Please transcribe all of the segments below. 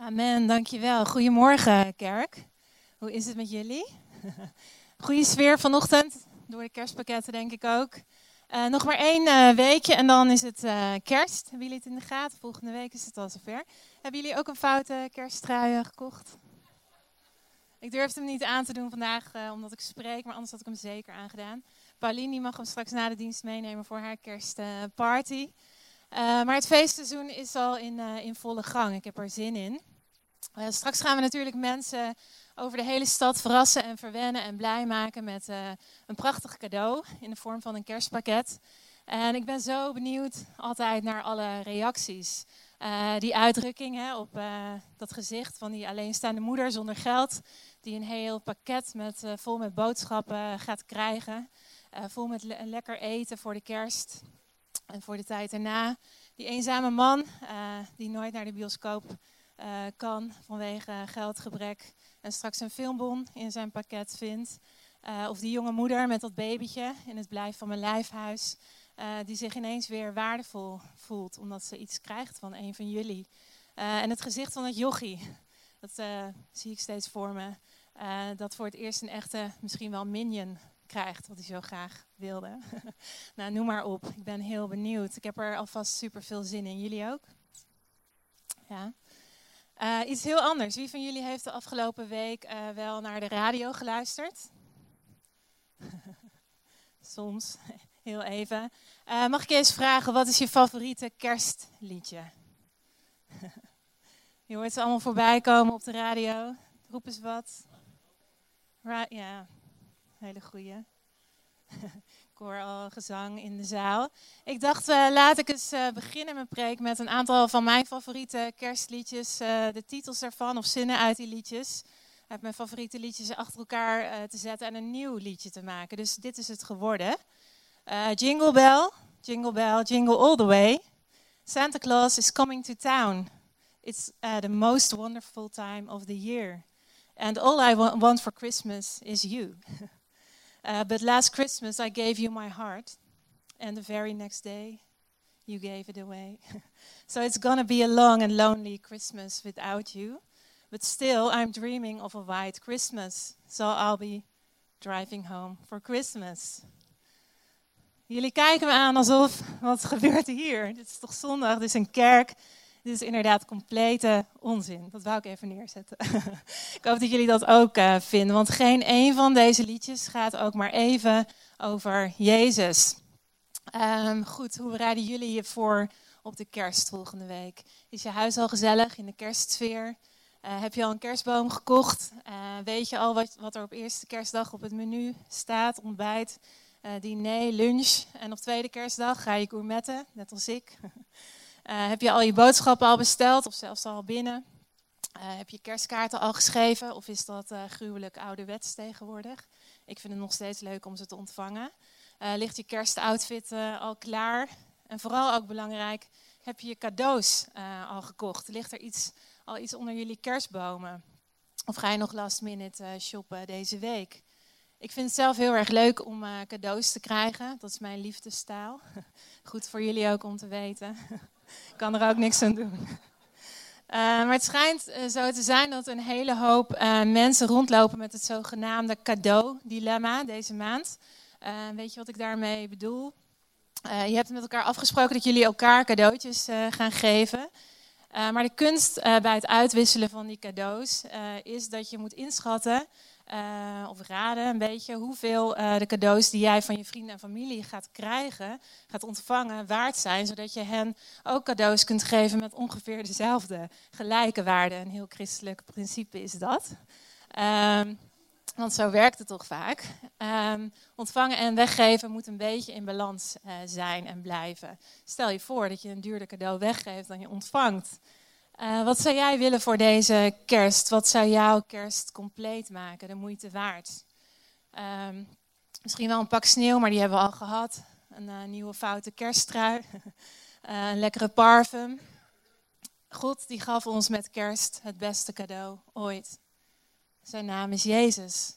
Amen, dankjewel. Goedemorgen, kerk. Hoe is het met jullie? Goede sfeer vanochtend, door de kerstpakketten denk ik ook. Uh, nog maar één uh, weekje en dan is het uh, kerst. Hebben jullie het in de gaten? Volgende week is het al zover. Hebben jullie ook een foute kersttrui gekocht? Ik durfde hem niet aan te doen vandaag omdat ik spreek, maar anders had ik hem zeker aangedaan. Pauline mag hem straks na de dienst meenemen voor haar kerstparty. Maar het feestseizoen is al in, in volle gang. Ik heb er zin in. Uh, straks gaan we natuurlijk mensen over de hele stad verrassen en verwennen en blij maken met een prachtig cadeau in de vorm van een kerstpakket. En ik ben zo benieuwd altijd naar alle reacties. Die uitdrukking hè, op dat gezicht van die alleenstaande moeder zonder geld, die een heel pakket met, vol met boodschappen gaat krijgen. vol met le lekker eten voor de kerst en voor de tijd erna. Die eenzame man die nooit naar de bioscoop uh, kan vanwege geldgebrek en straks een filmbon in zijn pakket vindt. Uh, of die jonge moeder met dat babytje in het blijf van mijn lijfhuis, die zich ineens weer waardevol voelt omdat ze iets krijgt van een van jullie. en het gezicht van het jochie, dat zie ik steeds voor me. dat voor het eerst een echte, misschien wel minion krijgt, wat hij zo graag wilde. nou, noem maar op. Ik ben heel benieuwd. Ik heb er alvast super veel zin in. Jullie ook? Ja. Uh, iets heel anders. Wie van jullie heeft de afgelopen week uh, wel naar de radio geluisterd? Soms, heel even. Uh, mag ik eens vragen, wat is je favoriete kerstliedje? je hoort ze allemaal voorbij komen op de radio. Roep eens wat. Ja, hele goeie. hoor al gezang in de zaal. Ik dacht, uh, laat ik eens uh, beginnen mijn preek met een aantal van mijn favoriete kerstliedjes. Uh, de titels daarvan of zinnen uit die liedjes. Ik heb mijn favoriete liedjes achter elkaar te zetten en een nieuw liedje te maken. Dus dit is het geworden. jingle bell, jingle bell, jingle all the way. Santa Claus is coming to town. It's the most wonderful time of the year. And all I want for Christmas is you. Uh, but last Christmas, I gave you my heart, and the very next day, you gave it away. so it's gonna be a long and lonely Christmas without you. But still, I'm dreaming of a white Christmas. So I'll be driving home for Christmas. Jullie kijken me aan alsof, wat gebeurt hier? Dit is toch zondag, dit is een kerk. Dit is inderdaad complete onzin. Dat wou ik even neerzetten. ik hoop dat jullie dat ook uh, vinden, want geen een van deze liedjes gaat ook maar even over Jezus. Um, goed, hoe bereiden jullie je voor op de kerst volgende week? Is je huis al gezellig in de kerstsfeer? Uh, heb je al een kerstboom gekocht? Uh, weet je al wat, wat, er op eerste kerstdag op het menu staat? Ontbijt, diner, lunch. En op tweede kerstdag ga je gourmetten, net als ik. Uh, heb je al je boodschappen al besteld of zelfs al binnen? Uh, heb je kerstkaarten al geschreven of is dat uh, gruwelijk ouderwets tegenwoordig? Ik vind het nog steeds leuk om ze te ontvangen. ligt je kerstoutfit al klaar? En vooral ook belangrijk, heb je je cadeaus al gekocht? Ligt er iets, al iets onder jullie kerstbomen? Of ga je nog last minute shoppen deze week? Ik vind het zelf heel erg leuk om cadeaus te krijgen. Dat is mijn liefdestaal. Goed voor jullie ook om te weten. Kan er ook niks aan doen. Uh, maar het schijnt uh, zo te zijn dat een hele hoop uh, mensen rondlopen met het zogenaamde cadeau-dilemma deze maand. weet je wat ik daarmee bedoel? je hebt met elkaar afgesproken dat jullie elkaar cadeautjes gaan geven. maar de kunst bij het uitwisselen van die cadeaus is dat je moet inschatten uh, of raden een beetje hoeveel uh, de cadeaus die jij van je vrienden en familie gaat krijgen, gaat ontvangen, waard zijn. Zodat je hen ook cadeaus kunt geven met ongeveer dezelfde gelijke waarde. Een heel christelijk principe is dat. Um, want zo werkt het toch vaak. Um, ontvangen en weggeven moet een beetje in balans uh, zijn en blijven. Stel je voor dat je een duurder cadeau weggeeft dan je ontvangt. Uh, wat zou jij willen voor deze kerst? Wat zou jouw kerst compleet maken, de moeite waard? Um, misschien wel een pak sneeuw, maar die hebben we al gehad. Een uh, nieuwe foute kersttrui. uh, een lekkere parfum. God die gaf ons met kerst het beste cadeau ooit. Zijn naam is Jezus.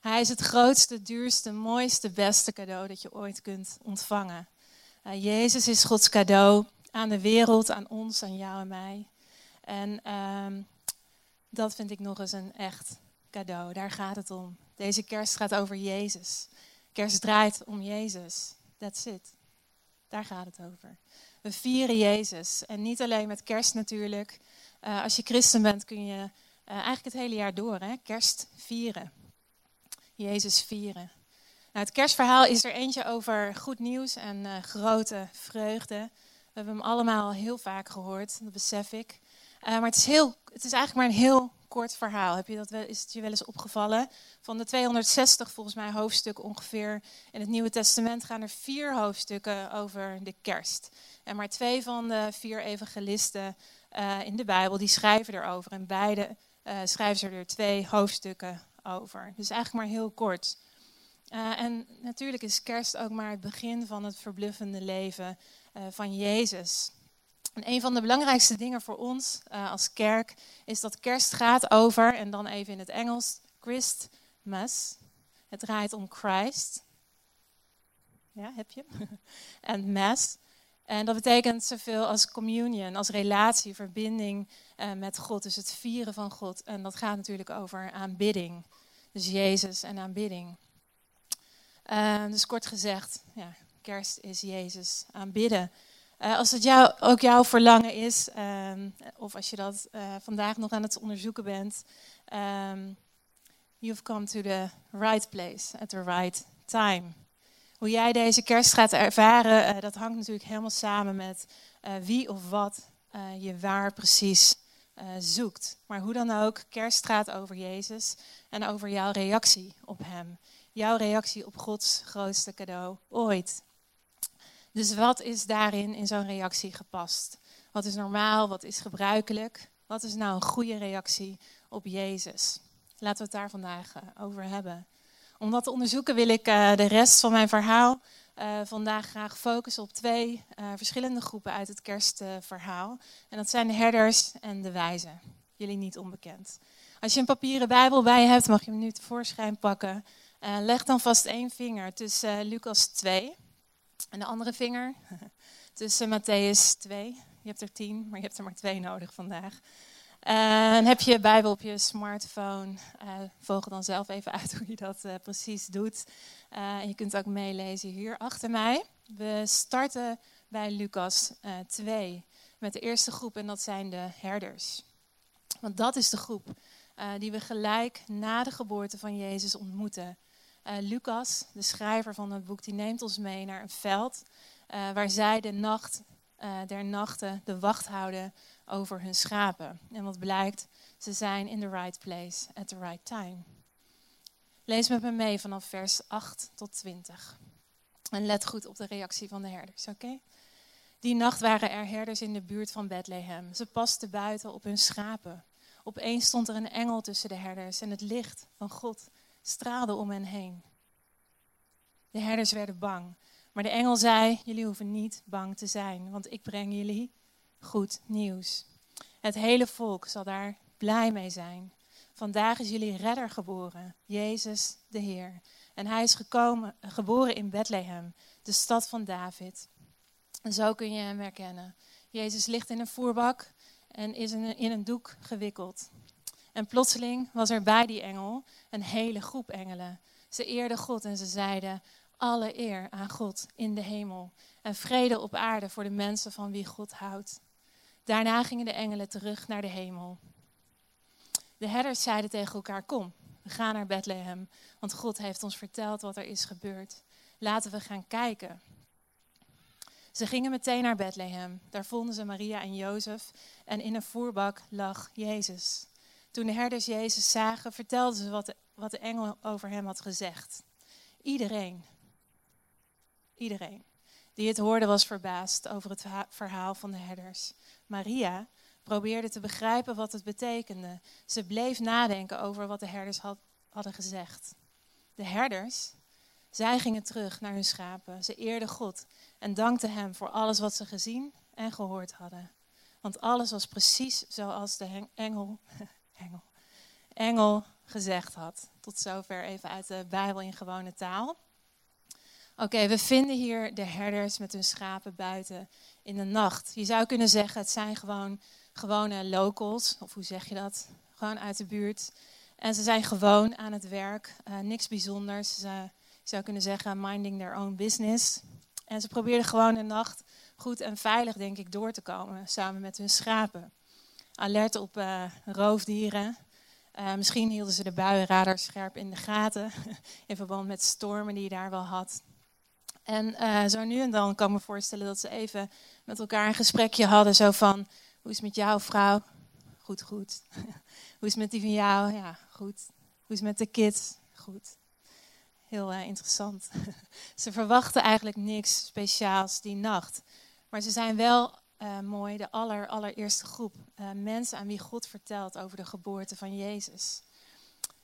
Hij is het grootste, duurste, mooiste, beste cadeau dat je ooit kunt ontvangen. Jezus is Gods cadeau aan de wereld, aan ons, aan jou en mij. En ehm, dat vind ik nog eens een echt cadeau. Daar gaat het om. Deze kerst gaat over Jezus. Kerst draait om Jezus. That's it. Daar gaat het over. We vieren Jezus. En niet alleen met kerst natuurlijk. Uh, als je christen bent kun je uh, eigenlijk het hele jaar door hè? kerst vieren. Jezus vieren. Nou, het kerstverhaal is er eentje over goed nieuws en uh, grote vreugde. We hebben hem allemaal al heel vaak gehoord, dat besef ik. Maar het is, heel, het is eigenlijk maar een heel kort verhaal. Heb je dat wel, is het je wel eens opgevallen? Van de 260 volgens mij hoofdstukken ongeveer in het Nieuwe Testament gaan er vier hoofdstukken over de kerst. En maar twee van de vier evangelisten uh, in de Bijbel die schrijven erover. En beide uh, schrijven ze er twee hoofdstukken over. Dus eigenlijk maar heel kort. En natuurlijk is kerst ook maar het begin van het verbluffende leven van Jezus. En een van de belangrijkste dingen voor ons uh, als kerk is dat kerst gaat over, en dan even in het Engels, Christmas. Het draait om Christ. Ja, heb je? en Mass. En dat betekent zoveel als communion, als relatie, verbinding uh, met God. Dus het vieren van God. En dat gaat natuurlijk over aanbidding. Dus Jezus en aanbidding. Uh, dus kort gezegd, ja, kerst is Jezus aanbidden. Uh, als het jou, ook jouw verlangen is, um, of als je dat uh, vandaag nog aan het onderzoeken bent, um, you've come to the right place at the right time. Hoe jij deze kerst gaat ervaren, uh, dat hangt natuurlijk helemaal samen met wie of wat je waar precies zoekt. Maar hoe dan ook, kerst gaat over Jezus en over jouw reactie op Hem. Jouw reactie op Gods grootste cadeau ooit. Dus wat is daarin in zo'n reactie gepast? Wat is normaal? Wat is gebruikelijk? Wat is nou een goede reactie op Jezus? Laten we het daar vandaag uh, over hebben. Om dat te onderzoeken wil ik uh, de rest van mijn verhaal uh, vandaag graag focussen op twee verschillende groepen uit het kerstverhaal. en dat zijn de herders en de wijzen. Jullie niet onbekend. Als je een papieren Bijbel bij hebt, mag je hem nu tevoorschijn pakken. leg dan vast één vinger tussen Lucas 2 en de andere vinger tussen Matthäus 2. Je hebt er tien, maar je hebt er maar twee nodig vandaag. En heb je Bijbel op je smartphone, uh, volg dan zelf even uit hoe je dat uh, precies doet. en je kunt ook meelezen hier achter mij. We starten bij Lucas 2 met de eerste groep en dat zijn de herders. Want dat is de groep die we gelijk na de geboorte van Jezus ontmoeten. Uh, Lucas, de schrijver van het boek, die neemt ons mee naar een veld uh, waar zij de nacht uh, der nachten de wacht houden over hun schapen. En wat blijkt, ze zijn in the right place at the right time. Lees met me mee vanaf vers 8 tot 20. En let goed op de reactie van de herders, oké? Die nacht waren er herders in de buurt van Bethlehem. Ze pasten buiten op hun schapen. Opeens stond er een engel tussen de herders en het licht van God straalde om hen heen. De herders werden bang, maar de engel zei: Jullie hoeven niet bang te zijn, want ik breng jullie goed nieuws. Het hele volk zal daar blij mee zijn. Vandaag is jullie redder geboren, Jezus de Heer. En hij is gekomen, geboren in Bethlehem, de stad van David. En zo kun je hem herkennen. Jezus ligt in een voerbak en is in een doek gewikkeld. En plotseling was er bij die engel een hele groep engelen. Ze eerden God en ze zeiden: Alle eer aan God in de hemel en vrede op aarde voor de mensen van wie God houdt. Daarna gingen de engelen terug naar de hemel. De herders zeiden tegen elkaar: Kom, we gaan naar Bethlehem, want God heeft ons verteld wat er is gebeurd. Laten we gaan kijken. Ze gingen meteen naar Bethlehem. Daar vonden ze Maria en Jozef en in een voerbak lag Jezus. Toen de herders Jezus zagen, vertelden ze wat de, wat de engel over hem had gezegd. Iedereen, iedereen die het hoorde was verbaasd over het verhaal van de herders. Maria probeerde te begrijpen wat het betekende. Ze bleef nadenken over wat de herders had, hadden gezegd. De herders, zij gingen terug naar hun schapen. Ze eerden God en dankten hem voor alles wat ze gezien en gehoord hadden. Want alles was precies zoals de engel engel, engel gezegd had. Tot zover even uit de Bijbel in gewone taal. Oké, we vinden hier de herders met hun schapen buiten in de nacht. Je zou kunnen zeggen, het zijn gewoon gewone locals, of hoe zeg je dat? Gewoon uit de buurt. En ze zijn gewoon aan het werk, uh, niks bijzonders. Ze, je zou kunnen zeggen, minding their own business. En ze probeerden gewoon de nacht goed en veilig, denk ik, door te komen, samen met hun schapen. Alert op uh, roofdieren. Uh, misschien hielden ze de buienradar scherp in de gaten, in verband met stormen die je daar wel had. En uh, zo nu en dan kan ik me voorstellen dat ze even met elkaar een gesprekje hadden, zo van, hoe is het met jou vrouw? Goed, goed. hoe is het met die van jou? Ja, goed. Hoe is het met de kids? Goed. Heel interessant. ze verwachten eigenlijk niks speciaals die nacht. Maar ze zijn wel uh, mooi de aller, allereerste groep uh, mensen aan wie God vertelt over de geboorte van Jezus.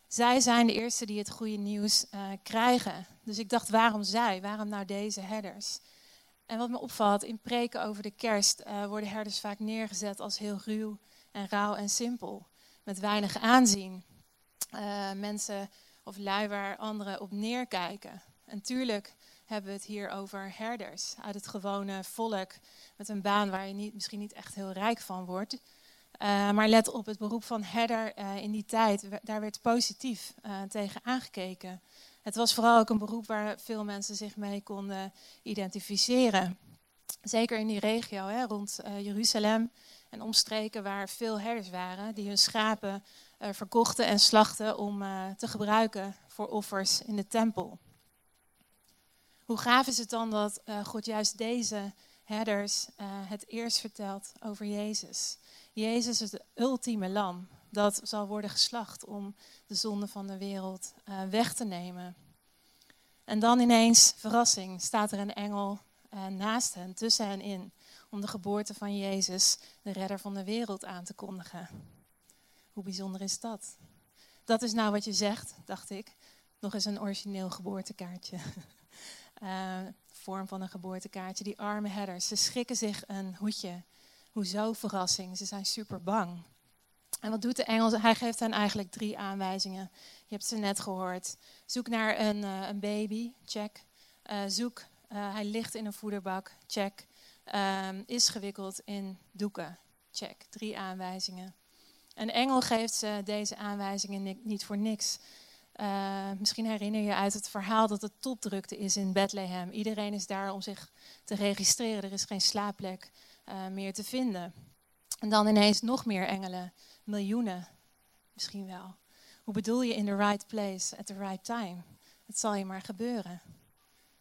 Zij zijn de eerste die het goede nieuws uh, krijgen. Dus ik dacht, waarom zij? Waarom nou deze herders? En wat me opvalt, in preken over de kerst worden herders vaak neergezet als heel ruw en rauw en simpel. Met weinig aanzien. mensen of lui waar anderen op neerkijken. En tuurlijk hebben we het hier over herders uit het gewone volk. Met een baan waar je niet, misschien niet echt heel rijk van wordt. Uh, maar let op, het beroep van herder uh, in die tijd, daar werd positief uh, tegen aangekeken. Het was vooral ook een beroep waar veel mensen zich mee konden identificeren. Zeker in die regio hè, rond Jeruzalem en omstreken waar veel herders waren die hun schapen verkochten en slachten om te gebruiken voor offers in de tempel. Hoe gaaf is het dan dat uh, God juist deze herders uh, het eerst vertelt over Jezus? Jezus het ultieme lam dat zal worden geslacht om de zonde van de wereld uh, weg te nemen. En dan ineens, verrassing, staat er een engel naast hen, tussen hen in, om de geboorte van Jezus, de redder van de wereld, aan te kondigen. Hoe bijzonder is dat? Dat is nou wat je zegt, dacht ik. Nog eens een origineel geboortekaartje. uh, vorm van een geboortekaartje. Die arme herders, ze schrikken zich een hoedje. Hoezo verrassing? Ze zijn super bang. En wat doet de engel? Hij geeft hen eigenlijk drie aanwijzingen. Je hebt ze net gehoord. Zoek naar een, uh, een baby, check. Uh, zoek, hij ligt in een voederbak, check. Ehm, is gewikkeld in doeken, check. Drie aanwijzingen. Een engel geeft ze deze aanwijzingen niet voor niks. Uh, misschien herinner je uit het verhaal dat het topdrukte is in Bethlehem. Iedereen is daar om zich te registreren. Er is geen slaapplek uh, meer te vinden. En dan ineens nog meer engelen, miljoenen misschien wel. Hoe bedoel je in the right place at the right time? Het zal je maar gebeuren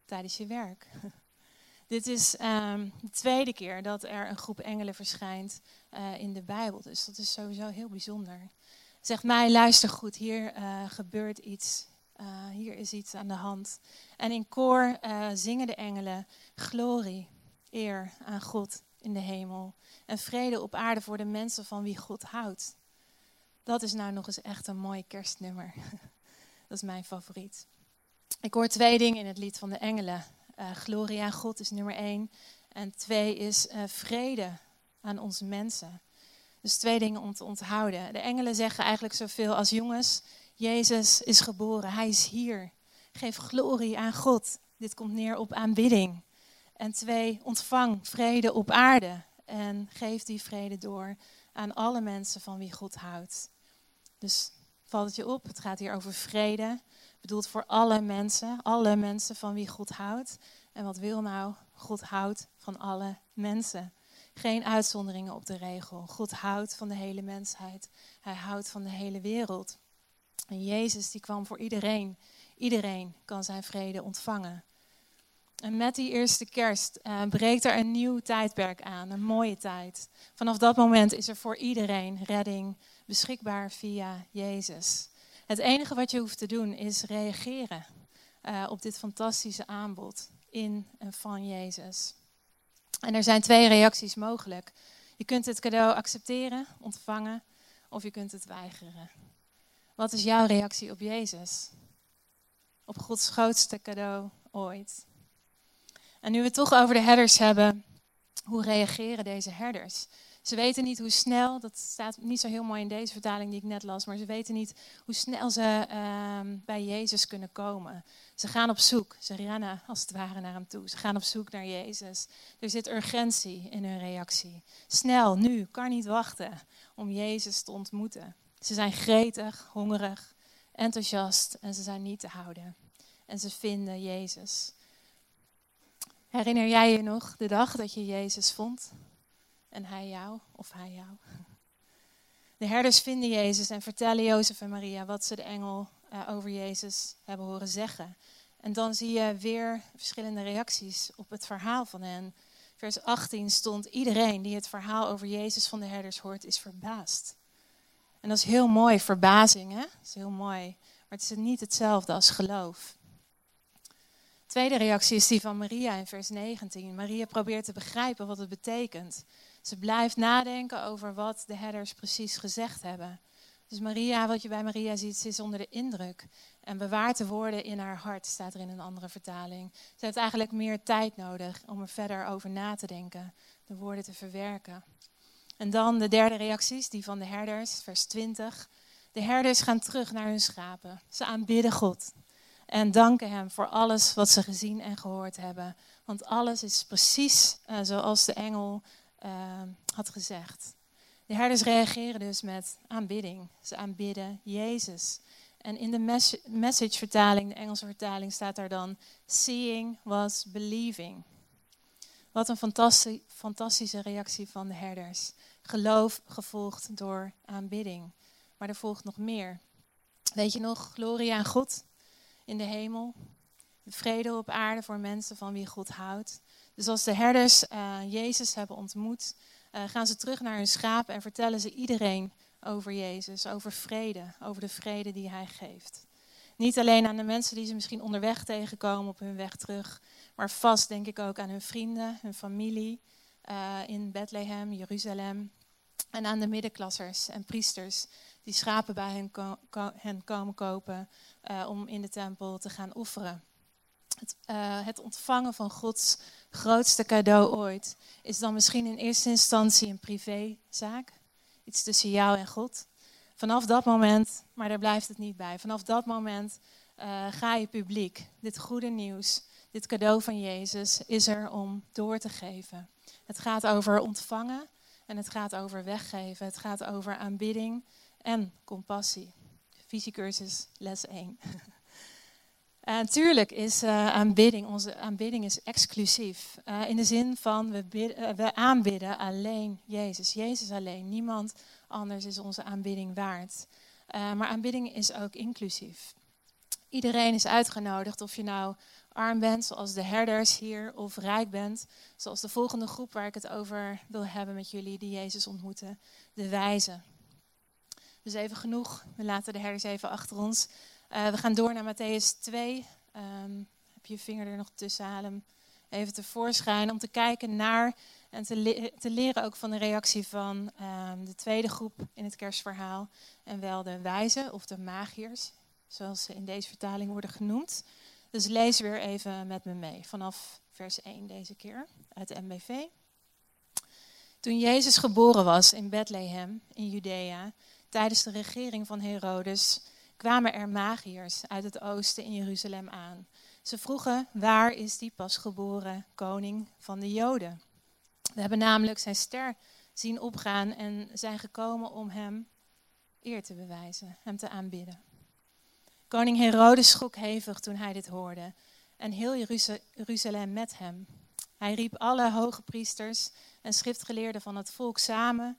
tijdens je werk. Dit is um, de tweede keer dat er een groep engelen verschijnt uh, in de Bijbel. Dus dat is sowieso heel bijzonder zegt mij, luister goed, hier uh, gebeurt iets. Uh, hier is iets aan de hand. En in koor uh, zingen de engelen glorie, eer aan God in de hemel. En vrede op aarde voor de mensen van wie God houdt. Dat is nou nog eens echt een mooi kerstnummer. Dat is mijn favoriet. Ik hoor twee dingen in het lied van de engelen. glorie aan God is nummer één. En twee is vrede aan onze mensen. Dus twee dingen om te onthouden. De engelen zeggen eigenlijk zoveel als jongens, Jezus is geboren, hij is hier. Geef glorie aan God. Dit komt neer op aanbidding. En twee, ontvang vrede op aarde en geef die vrede door aan alle mensen van wie God houdt. Dus valt het je op, het gaat hier over vrede, bedoeld voor alle mensen, alle mensen van wie God houdt. En wat wil nou? God houdt van alle mensen. Geen uitzonderingen op de regel. God houdt van de hele mensheid. Hij houdt van de hele wereld. En Jezus die kwam voor iedereen. Iedereen kan zijn vrede ontvangen. En met die eerste kerst uh, breekt er een nieuw tijdperk aan, een mooie tijd. Vanaf dat moment is er voor iedereen redding beschikbaar via Jezus. Het enige wat je hoeft te doen is reageren uh, op dit fantastische aanbod in en van Jezus. En er zijn twee reacties mogelijk. Je kunt het cadeau accepteren, ontvangen, of je kunt het weigeren. Wat is jouw reactie op Jezus? Op Gods grootste cadeau ooit. En nu we het toch over de herders hebben, hoe reageren deze herders? Ze weten niet hoe snel, dat staat niet zo heel mooi in deze vertaling die ik net las, maar ze weten niet hoe snel ze ehm, bij Jezus kunnen komen. Ze gaan op zoek, ze rennen als het ware naar hem toe. Ze gaan op zoek naar Jezus. Er zit urgentie in hun reactie. Snel, nu, kan niet wachten om Jezus te ontmoeten. Ze zijn gretig, hongerig, enthousiast en ze zijn niet te houden. En ze vinden Jezus. Herinner jij je nog de dag dat je Jezus vond? En hij jou of hij jou? De herders vinden Jezus en vertellen Jozef en Maria wat ze de engel uh, over Jezus hebben horen zeggen. En dan zie je weer verschillende reacties op het verhaal van hen. Vers 18 stond: Iedereen die het verhaal over Jezus van de herders hoort, is verbaasd. En dat is heel mooi, verbazing, hè? Dat is heel mooi. Maar het is niet hetzelfde als geloof. Tweede reactie is die van Maria in vers 19. Maria probeert te begrijpen wat het betekent. Ze blijft nadenken over wat de herders precies gezegd hebben. Dus Maria, wat je bij Maria ziet, ze is onder de indruk. En bewaart de woorden in haar hart, staat er in een andere vertaling. Ze heeft eigenlijk meer tijd nodig om er verder over na te denken, de woorden te verwerken. En dan de derde reacties, die van de herders, vers 20. De herders gaan terug naar hun schapen. Ze aanbidden God en danken Hem voor alles wat ze gezien en gehoord hebben. Want alles is precies uh, zoals de engel uh, had gezegd. De herders reageren dus met aanbidding. Ze aanbidden Jezus. En in de message-vertaling, de Engelse vertaling, staat daar dan: Seeing was believing. Wat een fantastische reactie van de herders. Geloof gevolgd door aanbidding. Maar er volgt nog meer. Weet je nog, glorie aan God in de hemel. Vrede op aarde voor mensen van wie God houdt. Dus als de herders uh, Jezus hebben ontmoet, uh, gaan ze terug naar hun schapen en vertellen ze iedereen over Jezus, over vrede, over de vrede die Hij geeft. Niet alleen aan de mensen die ze misschien onderweg tegenkomen op hun weg terug, maar vast denk ik ook aan hun vrienden, hun familie uh, in Bethlehem, Jeruzalem. En aan de middenklassers en priesters die schapen bij hen, hen komen kopen om in de tempel te gaan offeren. Het, uh, het, ontvangen van Gods grootste cadeau ooit is dan misschien in eerste instantie een privézaak. Iets tussen jou en God. Vanaf dat moment, maar daar blijft het niet bij. Vanaf dat moment uh, ga je publiek. Dit goede nieuws, dit cadeau van Jezus is er om door te geven. Het gaat over ontvangen en het gaat over weggeven. Het gaat over aanbidding en compassie. Visiecursus les 1. Natuurlijk is uh, aanbidding, onze aanbidding is exclusief. Uh, in de zin van, we, we aanbidden alleen Jezus. Jezus alleen. Niemand anders is onze aanbidding waard. maar aanbidding is ook inclusief. Iedereen is uitgenodigd, of je nou arm bent, zoals de herders hier, of rijk bent, zoals de volgende groep waar ik het over wil hebben met jullie, die Jezus ontmoeten, de wijzen. Dus even genoeg, we laten de herders even achter ons. Uh, we gaan door naar Matthäus 2. Um, ehm, heb je je vinger er nog tussen halen? Even tevoorschijn om te kijken naar en te, te leren ook van de reactie van um, de tweede groep in het kerstverhaal. En wel de wijzen of de magiërs, zoals ze in deze vertaling worden genoemd. Dus lees weer even met me mee, vanaf vers 1 deze keer, uit de MBV. Toen Jezus geboren was in Bethlehem, in Judea, tijdens de regering van Herodes, kwamen er magiërs uit het oosten in Jeruzalem aan. Ze vroegen, waar is die pasgeboren koning van de Joden? We hebben namelijk zijn ster zien opgaan en zijn gekomen om hem eer te bewijzen, hem te aanbidden. Koning Herodes schrok hevig toen hij dit hoorde en heel Jeruzalem met hem. Hij riep alle hoge priesters en schriftgeleerden van het volk samen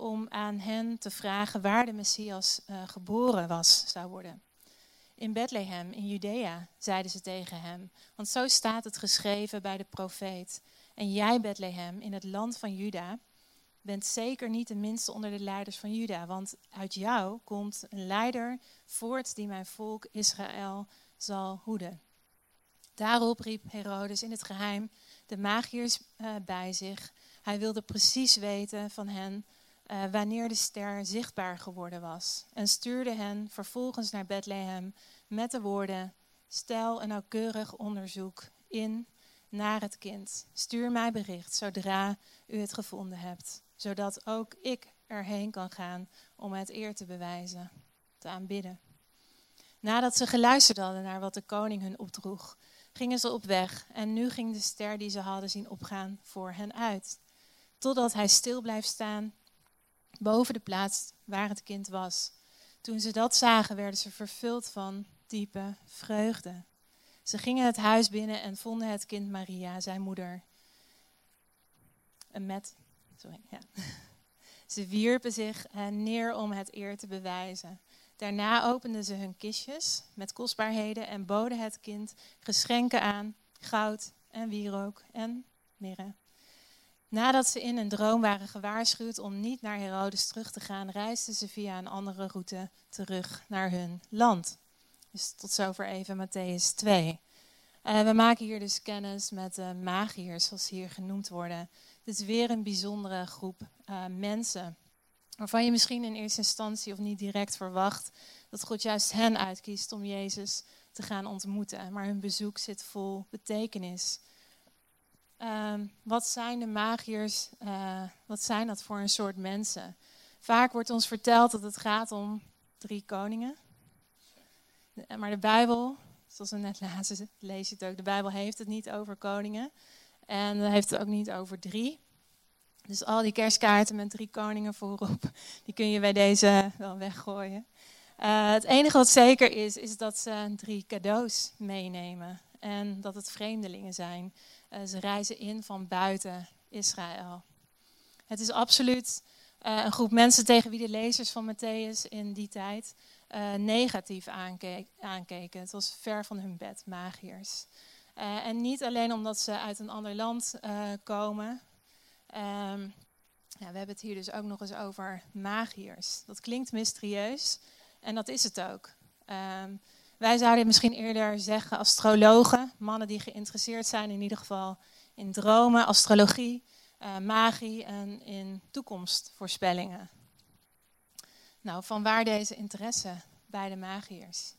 om aan hen te vragen waar de Messias uh, geboren was, zou worden. In Bethlehem, in Judea, zeiden ze tegen hem, want zo staat het geschreven bij de profeet. En jij, Bethlehem, in het land van Juda, bent zeker niet de minste onder de leiders van Juda, want uit jou komt een leider voort die mijn volk Israël zal hoeden. Daarop riep Herodes in het geheim de magiërs uh, bij zich. Hij wilde precies weten van hen uh, wanneer de ster zichtbaar geworden was en stuurde hen vervolgens naar Bethlehem met de woorden: Stel een nauwkeurig onderzoek in naar het kind. Stuur mij bericht zodra u het gevonden hebt. zodat ook ik erheen kan gaan om het eer te bewijzen, te aanbidden. Nadat ze geluisterd hadden naar wat de koning hun opdroeg, gingen ze op weg en nu ging de ster die ze hadden zien opgaan voor hen uit, totdat hij stil blijft staan boven de plaats waar het kind was. Toen ze dat zagen, werden ze vervuld van diepe vreugde. Ze gingen het huis binnen en vonden het kind Maria, zijn moeder. En met, sorry, ja. Ze wierpen zich eh, neer om het eer te bewijzen. Daarna openden ze hun kistjes met kostbaarheden en boden het kind geschenken aan, goud en wierook en mirre. Nadat ze in een droom waren gewaarschuwd om niet naar Herodes terug te gaan, reisden ze via een andere route terug naar hun land. Dus tot zover even Matthäus 2. Uh, we maken hier dus kennis met de magiërs, zoals ze hier genoemd worden. Dit is weer een bijzondere groep uh, mensen. Waarvan je misschien in eerste instantie of niet direct verwacht dat God juist hen uitkiest om Jezus te gaan ontmoeten. Maar hun bezoek zit vol betekenis. Uh, wat zijn de magiërs? Uh, wat zijn dat voor een soort mensen? Vaak wordt ons verteld dat het gaat om drie koningen. Maar de Bijbel, zoals we net lazen, lees je het ook. De Bijbel heeft het niet over koningen. En heeft het ook niet over drie. Dus al die kerstkaarten met drie koningen voorop, die kun je bij deze wel weggooien. Uh, het enige wat zeker is, is dat ze drie cadeaus meenemen. En dat het vreemdelingen zijn. Uh, ze reizen in van buiten Israël. Het is absoluut uh, een groep mensen tegen wie de lezers van Matthäus in die tijd negatief aankeken. Het was ver van hun bed, magiërs. en niet alleen omdat ze uit een ander land komen, Um, ja, we hebben het hier dus ook nog eens over magiërs. Dat klinkt mysterieus en dat is het ook. Um, wij zouden misschien eerder zeggen astrologen, mannen die geïnteresseerd zijn in ieder geval in dromen, astrologie, uh, magie en in toekomstvoorspellingen. Nou, van waar deze interesse bij de magiërs?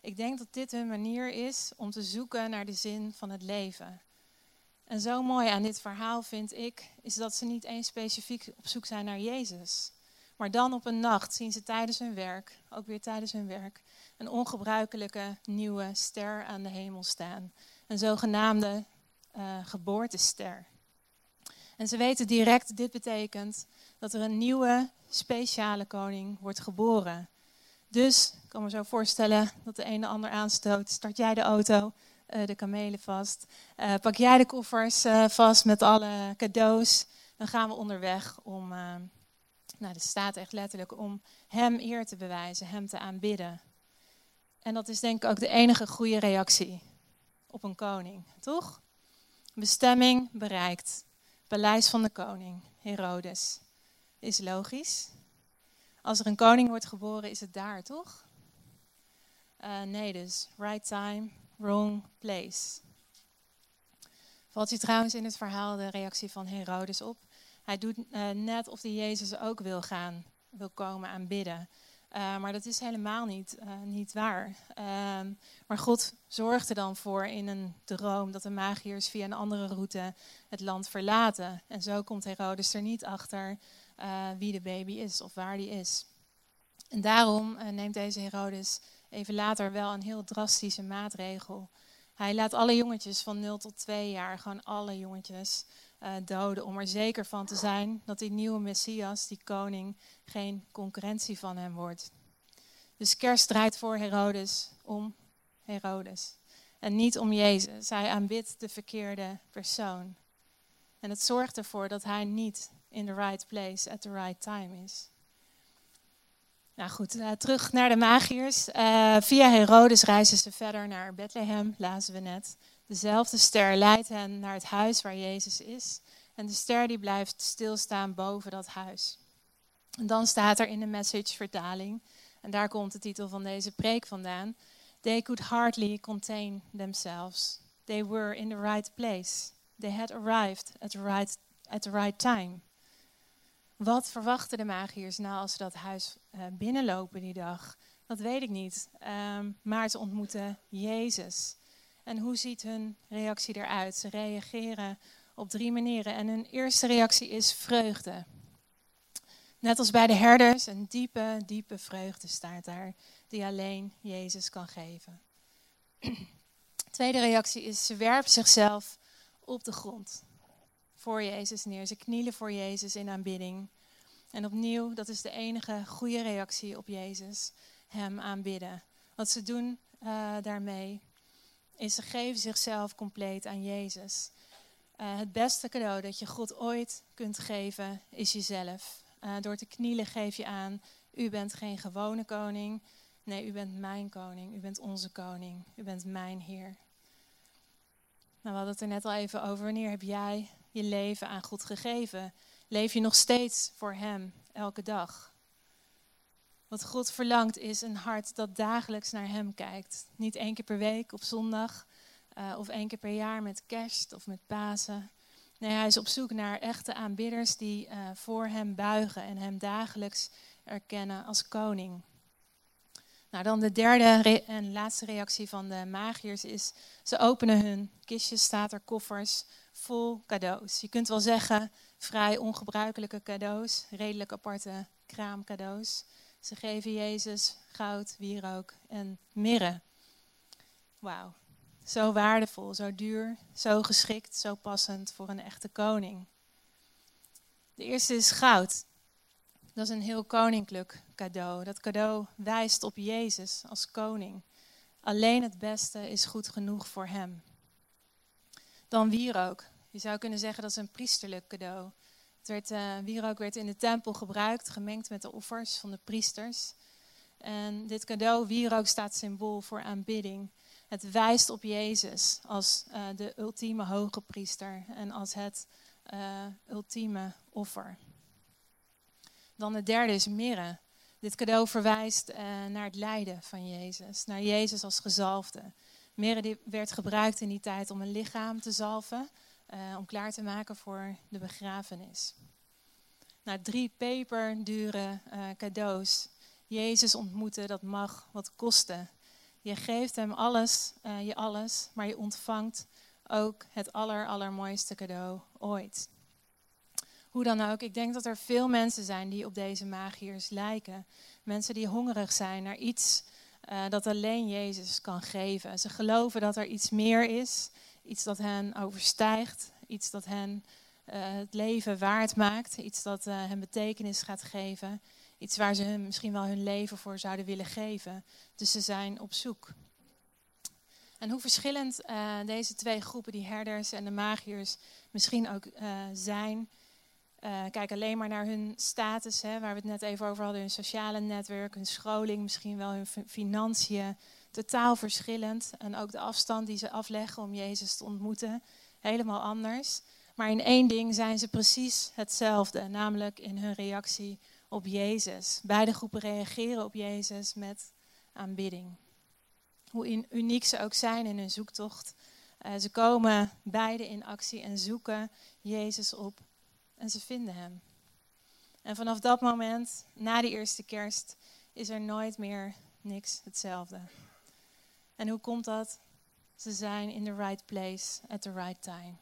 Ik denk dat dit hun manier is om te zoeken naar de zin van het leven. En zo mooi aan dit verhaal vind ik, is dat ze niet eens specifiek op zoek zijn naar Jezus. Maar dan op een nacht zien ze tijdens hun werk, ook weer tijdens hun werk, een ongebruikelijke nieuwe ster aan de hemel staan. Een zogenaamde uh, geboortester. En ze weten direct, dit betekent dat er een nieuwe speciale koning wordt geboren. Dus, ik kan me zo voorstellen dat de een de ander aanstoot. Start jij de auto, uh, de kamelen vast. Uh, pak jij de koffers vast met alle cadeaus. Dan gaan we onderweg om, nou, er staat echt letterlijk, om hem eer te bewijzen, hem te aanbidden. En dat is denk ik ook de enige goede reactie op een koning, toch? Bestemming bereikt. Paleis van de koning, Herodes. Is logisch. Als er een koning wordt geboren, is het daar, toch? Uh, nee, dus right time, wrong place. Valt u trouwens in het verhaal de reactie van Herodes op? Hij doet uh, net of hij Jezus ook wil gaan, wil komen aanbidden. Uh, maar dat is helemaal niet, uh, niet waar. Uh, maar God zorgt er dan voor in een droom dat de magiërs via een andere route het land verlaten. En zo komt Herodes er niet achter wie de baby is of waar die is. En daarom neemt deze Herodes even later wel een heel drastische maatregel. Hij laat alle jongetjes van 0 tot 2 jaar, gewoon alle jongetjes, uh. Om er zeker van te zijn dat die nieuwe Messias, die koning, geen concurrentie van hem wordt. Dus kerst draait voor Herodes om Herodes. En niet om Jezus. Hij aanbidt de verkeerde persoon. En het zorgt ervoor dat hij niet in the right place at the right time is. Nou goed, uh, terug naar de magiërs. Uh, via Herodes reizen ze verder naar Bethlehem, lazen we net. Dezelfde ster leidt hen naar het huis waar Jezus is. En de ster die blijft stilstaan boven dat huis. En dan staat er in de message-vertaling, en daar komt de titel van deze preek vandaan. They could hardly contain themselves. They were in the right place. They had arrived at the right, at the right time. Wat verwachten de magiërs nou als ze dat huis uh, binnenlopen die dag? Dat weet ik niet. Um, maar ze ontmoeten Jezus. En hoe ziet hun reactie eruit? Ze reageren op drie manieren. En hun eerste reactie is vreugde. Net als bij de herders, een diepe, diepe vreugde staat daar, die alleen Jezus kan geven. Tweede reactie is, ze werpt zichzelf op de grond voor Jezus neer. Ze knielen voor Jezus in aanbidding. En opnieuw, dat is de enige goede reactie op Jezus, Hem aanbidden. Wat ze doen uh, daarmee, is ze geven zichzelf compleet aan Jezus. Uh, het beste cadeau dat je God ooit kunt geven, is jezelf. Uh, door te knielen geef je aan, u bent geen gewone koning. Nee, u bent mijn koning. U bent onze koning. U bent mijn Heer. Nou, we hadden het er net al even over. Wanneer heb jij je leven aan God gegeven? Leef je nog steeds voor Hem elke dag? Wat God verlangt is een hart dat dagelijks naar Hem kijkt. Niet één keer per week op zondag uh, of één keer per jaar met kerst of met Pasen. Nee, Hij is op zoek naar echte aanbidders die uh, voor Hem buigen en Hem dagelijks erkennen als koning. Nou, dan de derde en laatste reactie van de magiërs is, ze openen hun kistjes, staat er koffers vol cadeaus. Je kunt wel zeggen, vrij ongebruikelijke cadeaus, redelijk aparte kraamcadeaus. Ze geven Jezus goud, wierook en mirre. Wauw, zo waardevol, zo duur, zo geschikt, zo passend voor een echte koning. De eerste is goud. Dat is een heel koninklijk cadeau. Dat cadeau wijst op Jezus als koning. Alleen het beste is goed genoeg voor hem. Dan wierook. Je zou kunnen zeggen dat is een priesterlijk cadeau. Het werd, uh, wierook werd in de tempel gebruikt, gemengd met de offers van de priesters. En dit cadeau, wierook, staat symbool voor aanbidding. Het wijst op Jezus als uh, de ultieme hoge priester en als het uh, ultieme offer. Dan de derde is mirre. Dit cadeau verwijst naar het lijden van Jezus, naar Jezus als gezalfde. Mirre werd gebruikt in die tijd om een lichaam te zalven, uh, om klaar te maken voor de begrafenis. Nou, drie peperdure uh, cadeaus. Jezus ontmoeten, dat mag wat kosten. Je geeft hem alles, je alles, maar je ontvangt ook het aller, allermooiste cadeau ooit. Hoe dan ook, ik denk dat er veel mensen zijn die op deze magiërs lijken. Mensen die hongerig zijn naar iets dat alleen Jezus kan geven. Ze geloven dat er iets meer is, iets dat hen overstijgt, iets dat hen uh, het leven waard maakt, iets dat uh, hen betekenis gaat geven, iets waar ze misschien wel hun leven voor zouden willen geven. Dus ze zijn op zoek. En hoe verschillend deze twee groepen, die herders en de magiërs, misschien ook zijn kijk alleen maar naar hun status, hè, waar we het net even over hadden, hun sociale netwerk, hun scholing, misschien wel hun financiën. Totaal verschillend. En ook de afstand die ze afleggen om Jezus te ontmoeten, helemaal anders. Maar in één ding zijn ze precies hetzelfde, namelijk in hun reactie op Jezus. Beide groepen reageren op Jezus met aanbidding. Hoe uniek ze ook zijn in hun zoektocht. Uh, ze komen beide in actie en zoeken Jezus op en ze vinden hem. En vanaf dat moment, na die eerste kerst, is er nooit meer niks hetzelfde. En hoe komt dat? Ze zijn in the right place at the right time.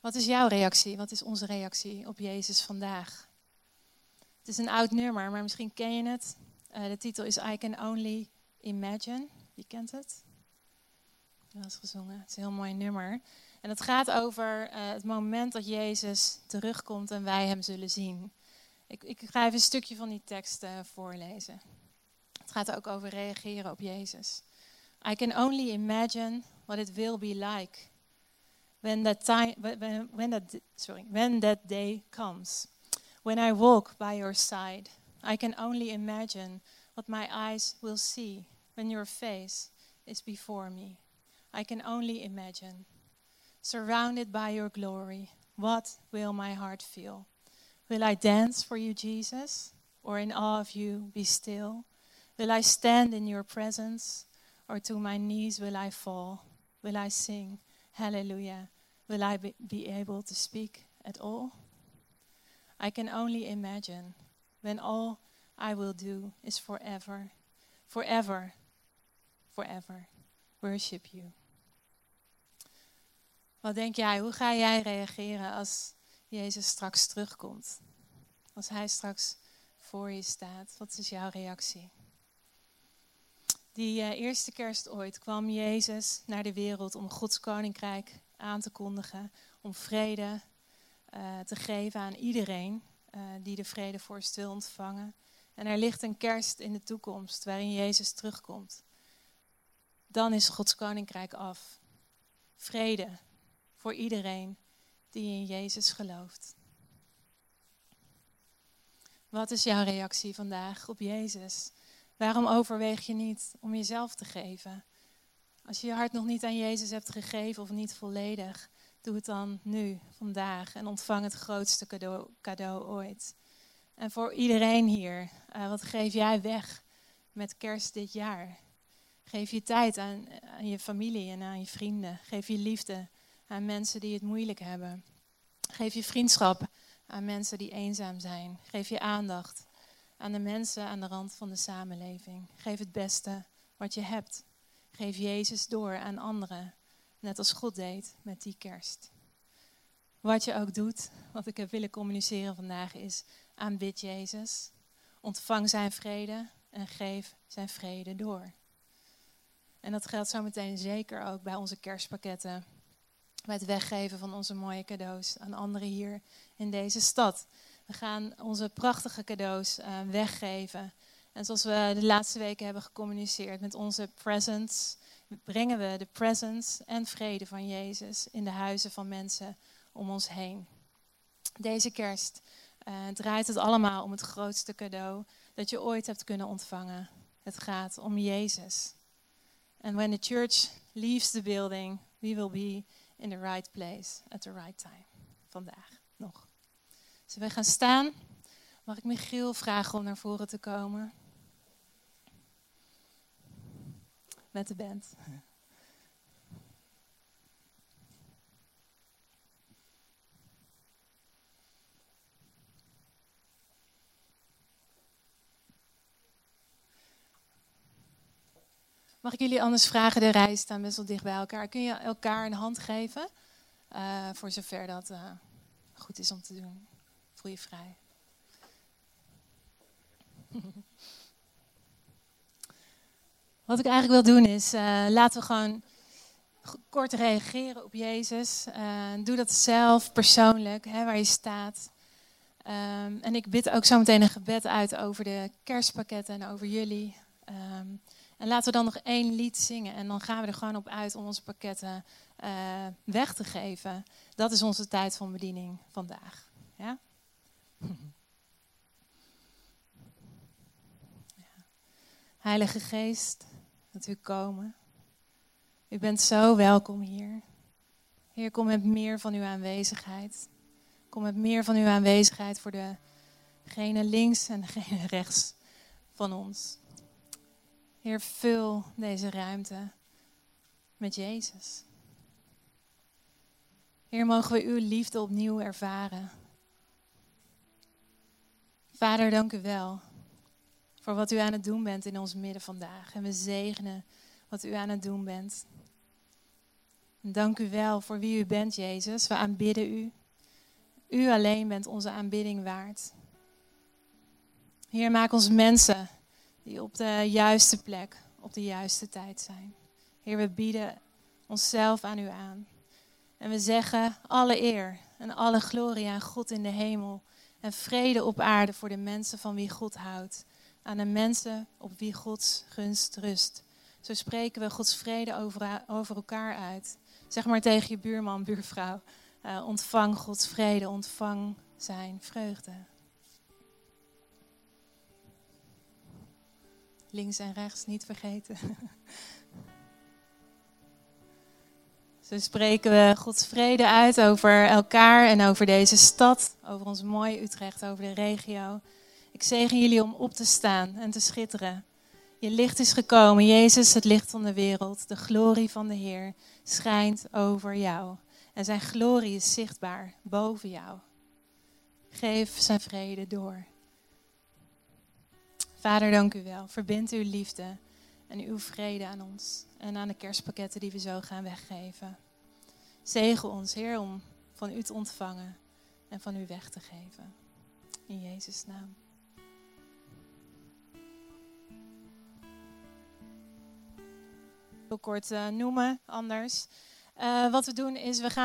Wat is jouw reactie? Wat is onze reactie op Jezus vandaag? Het is een oud nummer, maar misschien ken je het. Uh, de titel is I Can Only Imagine. Wie kent het? Dat is gezongen. Het is een heel mooi nummer. En het gaat over uh, het moment dat Jezus terugkomt en wij hem zullen zien. Ik, ik ga even een stukje van die tekst uh, voorlezen. Gaat ook over reageren op Jezus. I can only imagine what it will be like when that time, when, when that, sorry, when that day comes. When I walk by your side, I can only imagine what my eyes will see when your face is before me. I can only imagine surrounded by your glory, what will my heart feel? Will I dance for you, Jesus, or in awe of you be still? Will I stand in your presence, or to my knees will I fall? Will I sing hallelujah? Will I be able to speak at all? I can only imagine when all I will do is forever, forever, forever worship you. Wat denk jij, hoe ga jij reageren als Jezus straks terugkomt? Als Hij straks voor je staat, wat is jouw reactie? Die uh, eerste kerst ooit kwam Jezus naar de wereld om Gods koninkrijk aan te kondigen, om vrede uh, te geven aan iedereen uh, die de vredevorst wil ontvangen. En er ligt een kerst in de toekomst waarin Jezus terugkomt. Dan is Gods koninkrijk af. Vrede voor iedereen die in Jezus gelooft. Wat is jouw reactie vandaag op Jezus? Waarom overweeg je niet om jezelf te geven? Als je je hart nog niet aan Jezus hebt gegeven of niet volledig, doe het dan nu, vandaag en ontvang het grootste cadeau, cadeau ooit. En voor iedereen hier, uh, wat geef jij weg met kerst dit jaar? Geef je tijd aan, aan je familie en aan je vrienden. Geef je liefde aan mensen die het moeilijk hebben. Geef je vriendschap aan mensen die eenzaam zijn. Geef je aandacht aan de mensen aan de rand van de samenleving. Geef het beste wat je hebt. Geef Jezus door aan anderen, net als God deed met die kerst. Wat je ook doet, wat ik heb willen communiceren vandaag is: aanbid Jezus, ontvang zijn vrede en geef zijn vrede door. En dat geldt zometeen zeker ook bij onze kerstpakketten. Bij het weggeven van onze mooie cadeaus aan anderen hier in deze stad. We gaan onze prachtige cadeaus uh, weggeven. En zoals we de laatste weken hebben gecommuniceerd met onze presents, brengen we de presence en vrede van Jezus in de huizen van mensen om ons heen. Deze kerst uh, draait het allemaal om het grootste cadeau dat je ooit hebt kunnen ontvangen. Het gaat om Jezus. And when the church leaves the building, we will be in the right place at the right time. Vandaag nog. Dus we gaan staan. Mag ik Michiel vragen om naar voren te komen? Met de band. Mag ik jullie anders vragen? De rij staan best wel dicht bij elkaar. Kun je elkaar een hand geven? Uh, voor zover dat uh, goed is om te doen. Voel vrij. Wat ik eigenlijk wil doen is, uh, laten we gewoon kort reageren op Jezus. doe dat zelf, persoonlijk, hè, waar je staat. Um, en ik bid ook zo meteen een gebed uit over de kerstpakketten en over jullie. Um, en laten we dan nog één lied zingen en dan gaan we er gewoon op uit om onze pakketten uh, weg te geven. Dat is onze tijd van bediening vandaag. Heilige Geest, dat u komen. U bent zo welkom hier. Heer, kom met meer van uw aanwezigheid. Kom met meer van uw aanwezigheid voor degene links en degene rechts van ons. Heer, vul deze ruimte met Jezus. Heer, mogen we uw liefde opnieuw ervaren. Vader, dank u wel voor wat u aan het doen bent in ons midden vandaag. En we zegenen wat u aan het doen bent. En dank u wel voor wie u bent, Jezus. We aanbidden u. U alleen bent onze aanbidding waard. Heer, maak ons mensen die op de juiste plek, op de juiste tijd zijn. Heer, we bieden onszelf aan u aan. En we zeggen alle eer en alle glorie aan God in de hemel. En vrede op aarde voor de mensen van wie God houdt. Aan de mensen op wie Gods gunst rust. Zo spreken we Gods vrede over, over elkaar uit. Zeg maar tegen je buurman, buurvrouw. Uh, ontvang Gods vrede, ontvang zijn vreugde. links en rechts niet vergeten. Zo spreken we Gods vrede uit over elkaar en over deze stad, over ons mooie Utrecht, over de regio. Ik zegen jullie om op te staan en te schitteren. Je licht is gekomen, Jezus, het licht van de wereld. De glorie van de Heer schijnt over jou. En zijn glorie is zichtbaar boven jou. Geef zijn vrede door. Vader, dank u wel. Verbind uw liefde en uw vrede aan ons en aan de kerstpakketten die we zo gaan weggeven. Zegen ons, Heer, om van u te ontvangen en van u weg te geven. In Jezus' naam. Heel kort uh, noemen, anders. Uh, wat we doen is, we gaan